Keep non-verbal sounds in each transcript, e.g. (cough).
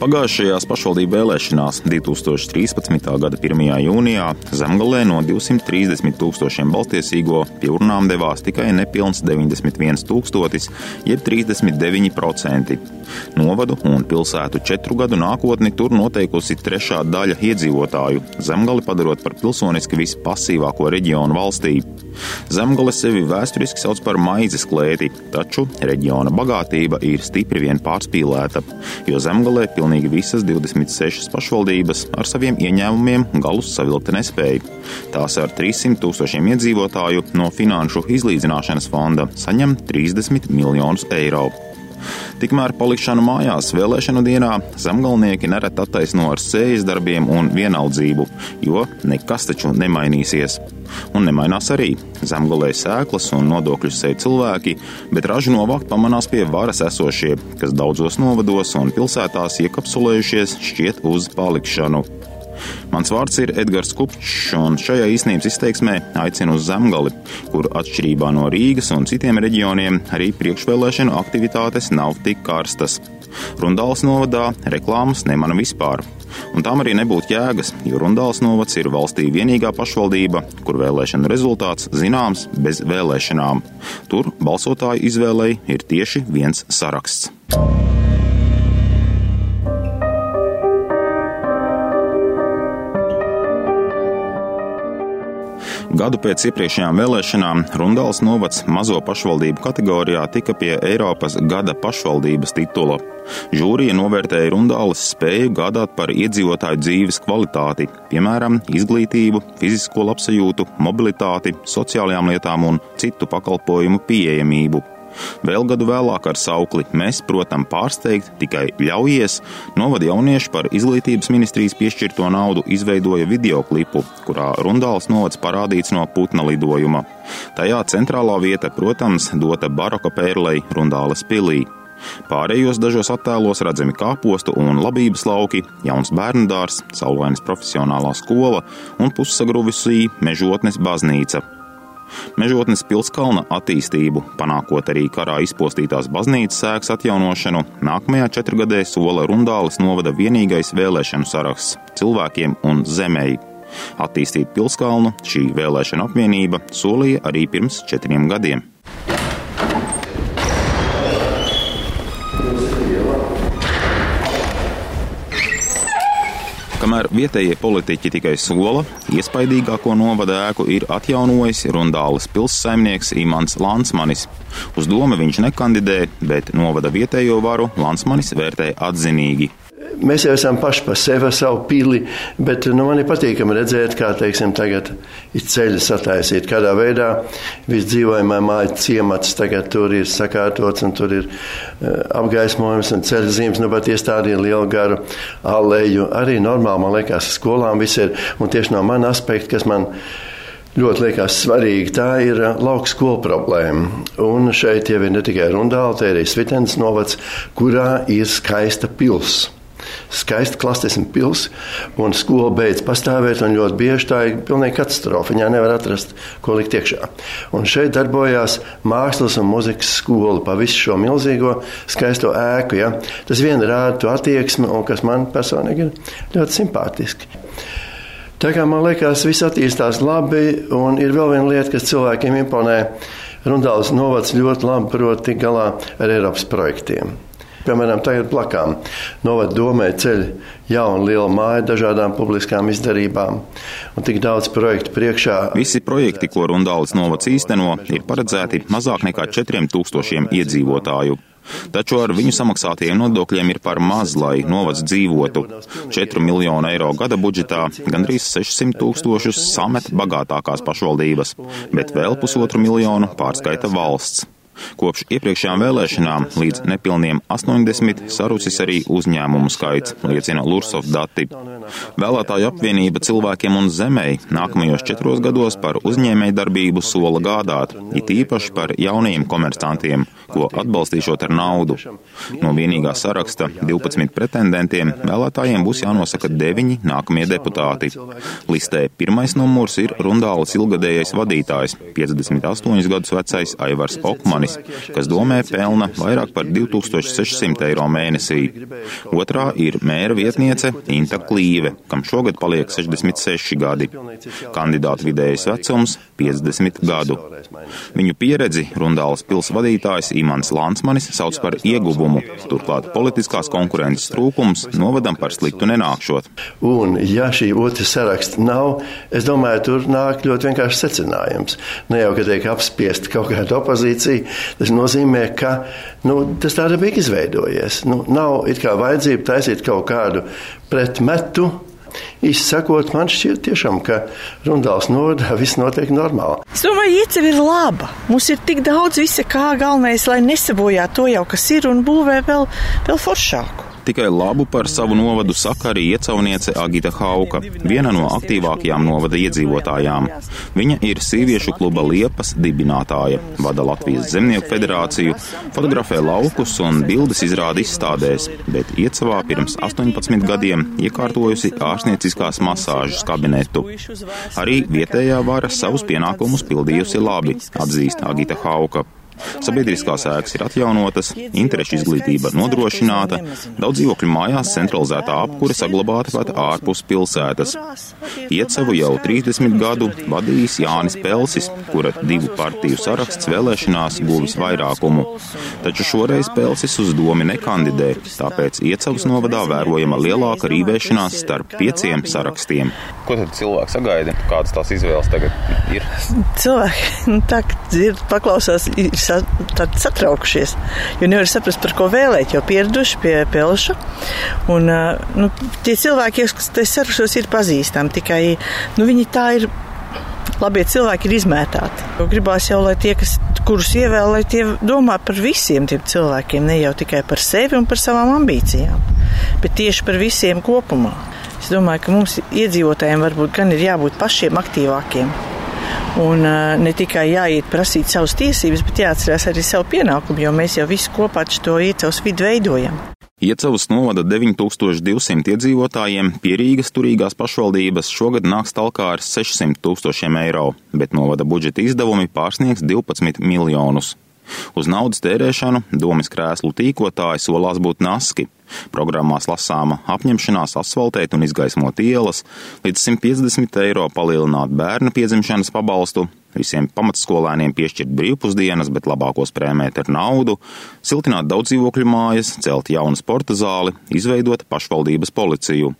Pagājušajās pašvaldību vēlēšanās 2013. gada 1. jūnijā Zemgalē no 230 tūkstošiem balstiesīgo pie urnām devās tikai nepilns 91 tūkstotis, jeb 39%. Novadu un pilsētu četru gadu nākotni tur noteikusi trešā daļa iedzīvotāju, Zemgali padarot par pilsoniski vispasīvāko reģionu valstī. Zemgale sevi vēsturiski sauc par maizes klēti, taču reģiona bagātība ir stipri vien pārspīlēta, jo Zemgalē pilnīgi visas 26 pašvaldības ar saviem ieņēmumiem galus savilkt nespēja. Tās ar 300 tūkstošiem iedzīvotāju no Finanšu izlīdzināšanas fonda saņem 30 miljonus eiro. Tikmēr palikšanu mājās vēlēšanu dienā zemgalnieki nereti attaisno ar sējas darbiem un vienaldzību, jo nekas taču nemainīsies. Un nemainās arī. Zemgalē sēklas un nodokļus sēž cilvēki, bet ražu novākt pamanās pie varas esošie, kas daudzos novados un pilsētās iekapsulējušies šķiet uz palikšanu. Mans vārds ir Edgars Kupčs, un šajā īstenības izteiksmē aicinu uz Zemgali, kur atšķirībā no Rīgas un citiem reģioniem arī priekšvēlēšanu aktivitātes nav tik karstas. Rundāls novadā reklāmas nemana vispār. Un tam arī nebūtu jēgas, jo Rundāls novads ir valstī vienīgā pašvaldība, kur vēlēšana rezultāts zināms bez vēlēšanām. Tur balsotāju izvēlei ir tieši viens saraksts. Gadu pēc iepriekšējām vēlēšanām Rundāls novads mazo pašvaldību kategorijā tika pie Eiropas gada pašvaldības titula. Žūrija novērtēja Rundāles spēju gādāt par iedzīvotāju dzīves kvalitāti, piemēram, izglītību, fizisko labsajūtu, mobilitāti, sociālajām lietām un citu pakalpojumu pieejamību. Vēl gadu vēlāk ar saukli Mēs, protams, pārsteigt, tikai ļaujies, novada jaunieši par izglītības ministrijas piešķirto naudu izveidoja videoklipu, kurā Rundāls novads parādīts no putna lidojuma. Tajā centrālā vieta, protams, dota baroka pērlei Rundāles pilī. Pārējos dažos attēlos redzami kāpostu un labības lauki, jauns bērnu dārs, saulainas profesionālā skola un pussagruvusī mežotnes baznīca. Mežotnes pilskalna attīstību, panākot arī karā izpostītās baznīcas sēks atjaunošanu, nākamajā četrgadē sola Rundāles novada vienīgais vēlēšanu saraksts cilvēkiem un zemēji. Attīstīt pilskalnu šī vēlēšana apvienība solīja arī pirms četriem gadiem. Kamēr vietējie politiķi tikai sola, iespaidīgāko novada ēku ir atjaunojis Rundāles pilssaimnieks Imants Lansmanis. Uz domu viņš nekandidē, bet novada vietējo varu Lansmanis vērtē atzinīgi. Mēs jau esam paši par sevi, savu pili, bet nu, man ir patīkami redzēt, kā teiksim, tagad ir ceļi sataisīti. Kādā veidā viss dzīvojamā māja ciemats tagad tur ir sakārtots un tur ir uh, apgaismojums un ceļu zīmes. Nu, pat iestādīja lielu garu aleju. Arī normāli, man liekas, skolām viss ir. Un tieši no mana aspekta, kas man ļoti liekas svarīgi, tā ir lauka skola problēma. Un šeit jau ir ne tikai Rundāla, tā ir arī Svitens novads, kurā ir skaista pilsēta skaista klasisma pilsēta, un skola beidz pastāvēt. Ļoti bieži tā ir pilnīgi katastrofa. Viņā nevar atrast, ko likt iekšā. Un šeit darbojās mākslas un muzikas skola pa visu šo milzīgo skaisto ēku. Ja? Tas vien rāda to attieksmi, un kas man personīgi ir ļoti simpātiski. Tā kā man liekas, viss attīstās labi, un ir vēl viena lieta, kas cilvēkiem imponē. Rundāls novads ļoti labi prot tikt galā ar Eiropas projektiem. Piemēram, tagad plakām novada domē ceļ jaunu lielu māju dažādām publiskām izdarībām un tik daudz projektu priekšā. Visi projekti, ko Rundāls novads īsteno, ir paredzēti mazāk nekā 4000 iedzīvotāju. Taču ar viņu samaksātajiem nodokļiem ir par maz, lai novads dzīvotu. 4 miljonu eiro gada budžetā gandrīz 600 tūkstošus samet bagātākās pašvaldības, bet vēl pusotru miljonu pārskaita valsts. Kopš iepriekšējām vēlēšanām līdz nepilniem 80 sarucis arī uzņēmumu skaits, liecina Lursov dati. Vēlētāju apvienība cilvēkiem un zemei nākamajos četros gados par uzņēmēju darbību sola gādāt, it īpaši par jaunajiem komercantiem, ko atbalstīšot ar naudu. No vienīgā saraksta 12 pretendentiem vēlētājiem būs jānosaka 9 nākamie deputāti. Listē pirmais numurs ir Rundālas ilgadējais vadītājs, 58 gadus vecais Aivars Okmanis Rīgas, kas domē pelna vairāk par 2600 eiro mēnesī. Otrā ir mēra vietniece Inta Klīve, kam šogad paliek 66 gadi. Kandidāta vidējais vecums - 50 gadu. Viņu pieredzi Rundālas pils vadītājs Imants Lansmanis sauc par ieguvumu, turklāt politiskās konkurences trūkums novadam par sliktu nenākšot. Un, ja šī otra saraksta nav, es domāju, tur nāk ļoti vienkārši secinājums. Ne jau, ka tiek apspiesta kaut kāda opozīcija, Tas nozīmē, ka nu, tas tā bija izveidojies. Nu, nav vajadzība taisīt kaut kādu pretmetu. Izsakot, man šķiet, tiešām, ka Runāls nodā viss notiek normāli. Es domāju, ieceva ir laba. Mums ir tik daudz visa, kā galvenais, lai nesabojā to jau, kas ir, un būvē vēl, vēl foršāku. Tikai labu par savu novadu saka arī iecauniece Agita Hauka, viena no aktīvākajām novada iedzīvotājām. Viņa ir sieviešu kluba Liepas dibinātāja, vada Latvijas Zemnieku federāciju, fotografē laukus un bildes izrāda izstādēs, bet iecavā pirms 18 gadiem iekārtojusi ārstnieciskās masāžas kabinetu. Arī vietējā vara savus pienākumus pildījusi labi, atzīst Agita Hauka. Sabiedriskās ēkas ir atjaunotas, interešu izglītība nodrošināta, daudz dzīvokļu mājās centralizētā apkure saglabāta pat ārpus pilsētas. Iecevu jau 30 gadu vadījis Jānis Pelsis, kura divu partiju saraksts vēlēšanās guvis vairākumu. Taču šoreiz Pelsis uz domi nekandidē, tāpēc Iecevas novadā vērojama lielāka rīvēšanās starp pieciem sarakstiem. Ko tad cilvēks sagaida? Kādas tās izvēles tagad ir? Cilvēki (laughs) nu, tā, dzird, paklausās, ir satraukušies. Jo nevar saprast, par ko vēlēt, jau pieraduši pie pelša. Un, nu, tie cilvēki, kas te sarakstos, ir pazīstami, tikai nu, viņi tā ir. Labie cilvēki ir izmētāti. Gribās jau, lai tie, kas, kurus ievēl, lai tie domā par visiem tiem cilvēkiem, ne jau tikai par sevi un par savām ambīcijām, bet tieši par visiem kopumā. Es domāju, ka mums iedzīvotājiem varbūt gan ir jābūt pašiem aktīvākiem. Un uh, ne tikai jāiet prasīt savas tiesības, bet jāatcerās arī savu pienākumu, jo mēs jau visi kopā to iecavas vidu veidojam. Iecavas novada 9200 iedzīvotājiem, pierīgas turīgās pašvaldības šogad nāks talkā ar 600 tūkstošiem eiro, bet novada budžeta izdevumi pārsniegs 12 miljonus. Uz naudas tērēšanu domas krēslu tīkotāji solās būt naski. Programmās lasāma apņemšanās asfaltēt un izgaismot ielas, līdz 150 eiro palielināt bērnu piedzimšanas pabalstu, visiem pamatskolēniem piešķirt brīvpusdienas, bet labākos prēmēt ar naudu, siltināt daudz dzīvokļu mājas, celt jaunu sporta zāli, izveidot pašvaldības policiju.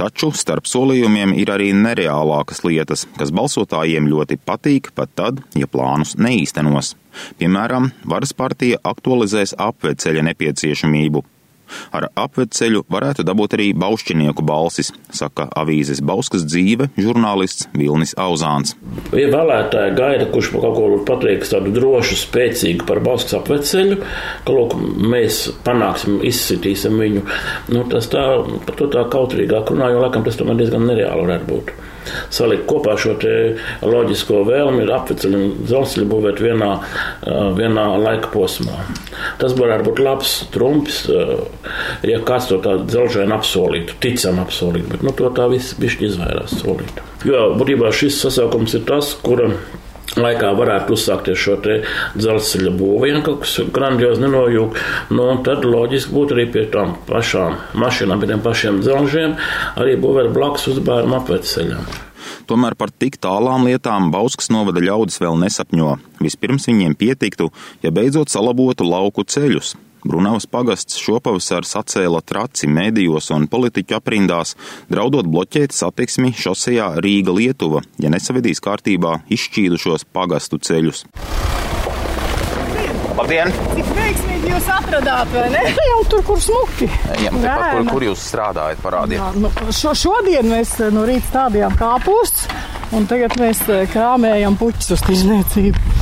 Taču starp solījumiem ir arī nereālākas lietas, kas balsotājiem ļoti patīk, pat tad, ja plānus neīstenos. Piemēram, varas partija aktualizēs apveceļa nepieciešamību. Ar apveceļu varētu dabūt arī baušķinieku balsis, saka avīzes Bauskas dzīve žurnālists Vilnis Auzāns. Ja vēlētāji gaida, kurš kaut ko pateiks tādu drošu, spēcīgu par Bauskas apveceļu, ka, lūk, mēs panāksim, izsitīsim viņu, nu, tas tā, par to tā kautrīgāk runā, jo, laikam, tas tomēr diezgan nereāli varētu būt salikt kopā šo loģisko vēlmi, ir apveceļu un dzelzceļu būvēt vienā, vienā laika posmā. Tas varētu būt labs trumpis, ja kāds to tādu dzelžēnu apsolītu, ticam apsolītu, bet nu, to tā viss bišķi izvairās solīt. Jo būtībā šis sasaukums ir tas, kuram laikā varētu uzsākties šo dzelzceļa būvu, ja kaut kas grandiozi nenojūg. Nu, tad loģiski būtu arī pie tām pašām mašīnām, pie tiem pašiem dzelžiem, arī būvēt blakus uz bērnu apveceļiem. Tomēr par tik tālām lietām Bauskas novada ļaudis vēl nesapņo. Vispirms viņiem pietiktu, ja beidzot salabotu lauku ceļus, Brunavas pagasts šopavasar sacēla traci medijos un politiķu aprindās, draudot bloķēt satiksmi šosejā Rīga-Lietuva, ja nesavedīs kārtībā izšķīdušos pagastu ceļus. Labdien! Cik veiksmīgi jūs atradāt, vai ne? Jau tur, kur smuki. Jā, tepat, kur, kur jūs strādājat, parādiet. Jā, nu, šo, šodien mēs eh, no rīta stādījām kāpustus, un tagad mēs eh, krāmējam puķus uz tīzniecību.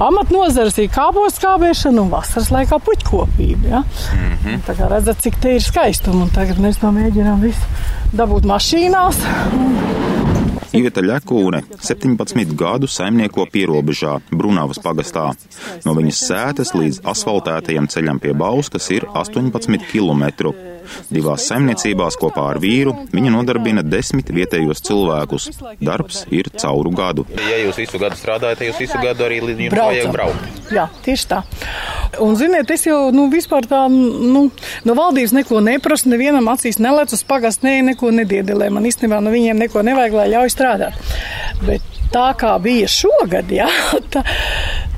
Amatnozares ir kāpos skābēšana un vasaras laikā puķkopība. Ja? Mm -hmm. Tā kā redzat, cik te ir skaistuma, tagad mēs to mēģinām visu dabūt mašīnās. Iveta Ļekūne 17 gadu saimnieko pierobežā Brunavas pagastā. No viņas sētas līdz asfaltētajam ceļam pie Bauskas ir 18 km. Divās saimniecībās kopā ar vīru viņa nodarbina desmit vietējos cilvēkus. Darbs ir cauru gadu. Ja jūs visu gadu strādājat, tad jūs visu gadu arī līdz jums vajag braukt. Jā, tieši tā. Un, ziniet, es jau nu, vispār tā, nu, no valdības neko neprasu, nevienam acīs nelec uz pagastu, ne, neko nediedelē. Man īstenībā no viņiem neko nevajag, lai ļauj strādāt. Bet tā kā bija šogad, jā, (laughs) tā,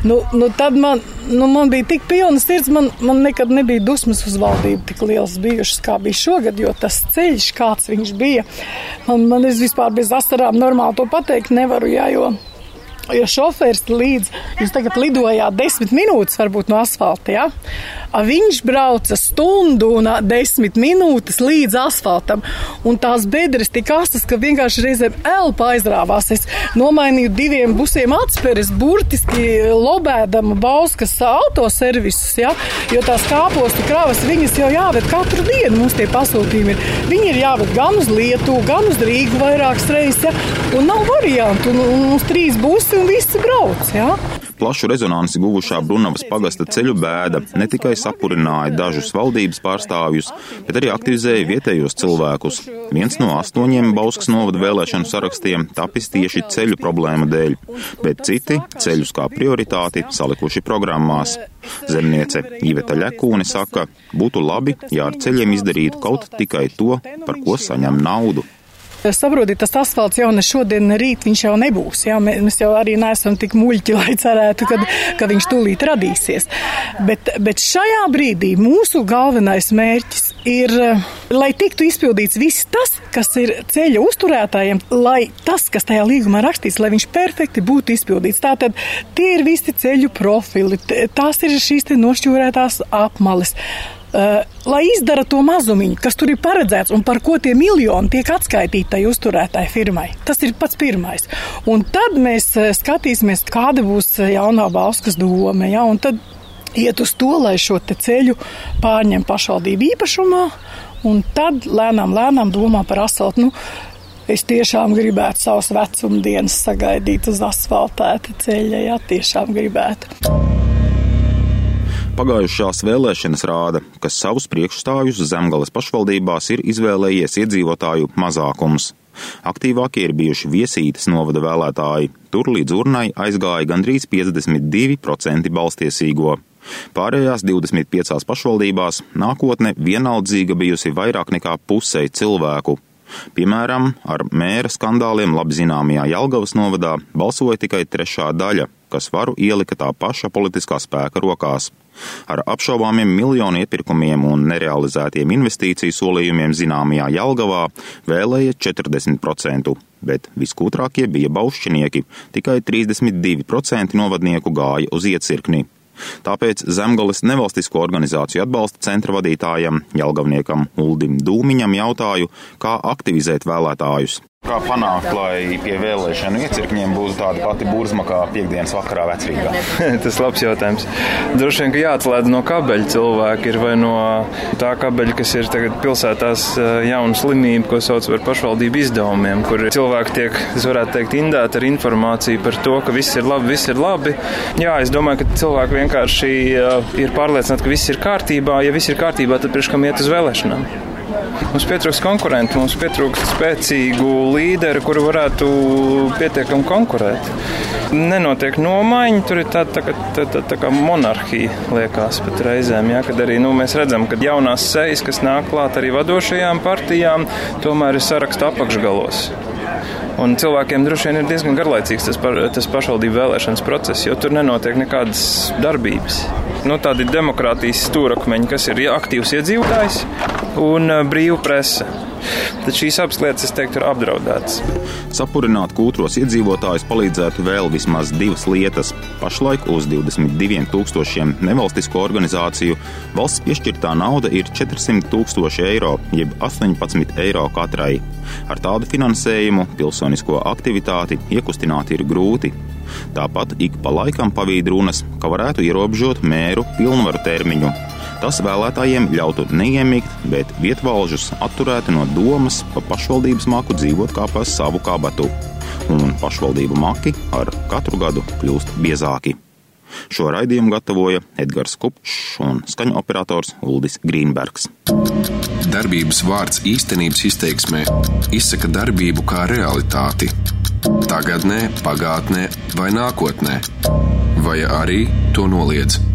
nu, nu tad man, nu, man bija tik pilna sirds, man, man nekad nebija dusmas uz valdību tik liels bijušas, kā bija šogad, jo tas ceļš, kāds viņš bija, man, man es vispār bez asarām normāli to pateikt nevaru, jā, jo. Jo šofērs līdz jūs tagad lidojāt desmit minūtes, varbūt no asfalta, ja? Viņš brauca stundu un desmit minūtes līdz asfaltam. Un tās bedres tik astas, ka vienkārši reizēm elpa aizrāvās. Es nomainīju diviem busiem atspēres, burtiski lobēdama bauskas autoservisus, ja? jo tās kāpostu kravas viņas jau jāved katru dienu. Mums tie pasūtījumi ir. Viņi ir jāved gan uz Lietuvu, gan uz Rīgu vairākas reizes, ja? un nav variantu. Un, un uz trīs busi un visi brauc. Ja? Plašu rezonanci guvušā Brunavas pagasta ceļu bēda ne tikai sapurināja dažus valdības pārstāvjus, bet arī aktivizēja vietējos cilvēkus. Viens no astoņiem Bauskas novada vēlēšanu sarakstiem tapis tieši ceļu problēmu dēļ, bet citi ceļus kā prioritāti salikuši programmās. Zemniece Iveta Ļekūne saka, būtu labi, ja ar ceļiem izdarītu kaut tikai to, par ko saņem naudu. Saprotiet, tas asfalts jau ne šodien, ne rīt viņš jau nebūs. Jā, mēs jau arī neesam tik muļķi, (laughs) lai cerētu, ka, ka viņš tūlīt radīsies. Bet, bet šajā brīdī mūsu galvenais mērķis ir, lai tiktu izpildīts viss tas, kas ir ceļa uzturētājiem, lai tas, kas tajā līgumā rakstīts, lai viņš perfekti būtu izpildīts. Tātad tie ir visi ceļu profili, tās ir šīs nošķūrētās apmales. Uh, lai izdara to mazumiņu, kas tur ir paredzēts un par ko tie miljoni tiek atskaitīti tai uzturētāji firmai. Tas ir pats pirmais. Un tad mēs skatīsimies, kāda būs jaunā Bauskas doma. Ja? Un tad iet uz to, lai šo ceļu pārņem pašvaldību īpašumā, un tad lēnām, lēnām domā par asfaltu. Nu, es tiešām gribētu savus vecuma dienas sagaidīt uz asfaltēta ceļa, ja tiešām gribētu. Pagājušās vēlēšanas rāda, ka savus priekšstāvjus zemgales pašvaldībās ir izvēlējies iedzīvotāju mazākums. Aktīvākie ir bijuši viesītes novada vēlētāji. Tur līdz urnai aizgāja gandrīz 52% balstiesīgo. Pārējās 25 pašvaldībās nākotne vienaldzīga bijusi vairāk nekā pusei cilvēku. Piemēram, ar mēra skandāliem labi zināmajā Jelgavas novadā balsoja tikai trešā daļa, kas varu ielika tā paša politiskā spēka rokās. Ar apšaubāmiem miljonu iepirkumiem un nerealizētiem investīciju solījumiem zināmajā Jelgavā vēlēja 40%, bet viskūtrākie bija baušķinieki, tikai 32% novadnieku gāja uz iecirkni. Tāpēc Zemgales nevalstisko organizāciju atbalsta centra vadītājam, Jelgavniekam Uldim Dūmiņam jautāju, kā aktivizēt vēlētājus. Kā panākt, lai pie vēlēšanu iecirkņiem būtu tāda pati burzma kā piekdienas vakarā vecrīgā? (laughs) Tas labs jautājums. Droši vien, ka jāatslēdz no kabeļa cilvēki ir vai no tā kabeļa, kas ir tagad pilsētās eh, jauna slimība, ko sauc par pašvaldību izdevumiem, kur cilvēki tiek, es varētu teikt, indēti ar informāciju par to, ka viss ir labi, viss ir labi. Jā, es domāju, ka cilvēki vienkārši eh, ir pārliecināti, ka viss ir kārtībā. Ja viss ir kārtībā, tad priekš kam iet uz vēlēšanām? Mums pietrūkst konkurentu, mums pietrūkst spēcīgu līderi, kuru varētu pietiekami konkurēt. Nenotiek nomaiņa, tur ir tāda tā, tā, tā, tā kā monarhija, liekas, pat reizēm. Ja, kad arī nu, mēs redzam, ka jaunās sejas, kas nāk klāt arī vadošajām partijām, tomēr ir saraksta apakšgalos. Un cilvēkiem droši vien ir diezgan garlaicīgs tas, par, tas pašvaldību vēlēšanas process, jo tur nenotiek nekādas darbības. Nu, tādi demokrātijas stūrakmeņi, kas ir aktīvs iedzīvotājs un brīva presa. Tad šīs abas lietas, es teiktu, ir apdraudētas. Sapurināt kūtros iedzīvotājus palīdzētu vēl vismaz divas lietas. Pašlaik uz 22 tūkstošiem nevalstisko organizāciju valsts piešķirtā nauda ir 400 tūkstoši eiro, jeb 18 eiro katrai. Ar tādu finansējumu pilsonisko aktivitāti iekustināt ir grūti. Tāpat ik pa laikam pavīd runas, ka varētu ierobežot mēru pilnvaru termiņu. Tas vēlētājiem ļautu neiemigt, bet vietvalžus atturētu no domas pa pašvaldības maku dzīvot kā pa savu kabatu. Un pašvaldību maki ar katru gadu kļūst biezāki. Šo raidījumu gatavoja Edgars Kupčs un skaņu operators Uldis Grīnbergs. Darbības vārds īstenības izteiksmē izsaka darbību kā realitāti. Tagatnē, pagātnē vai nākotnē, vai arī to noliedz.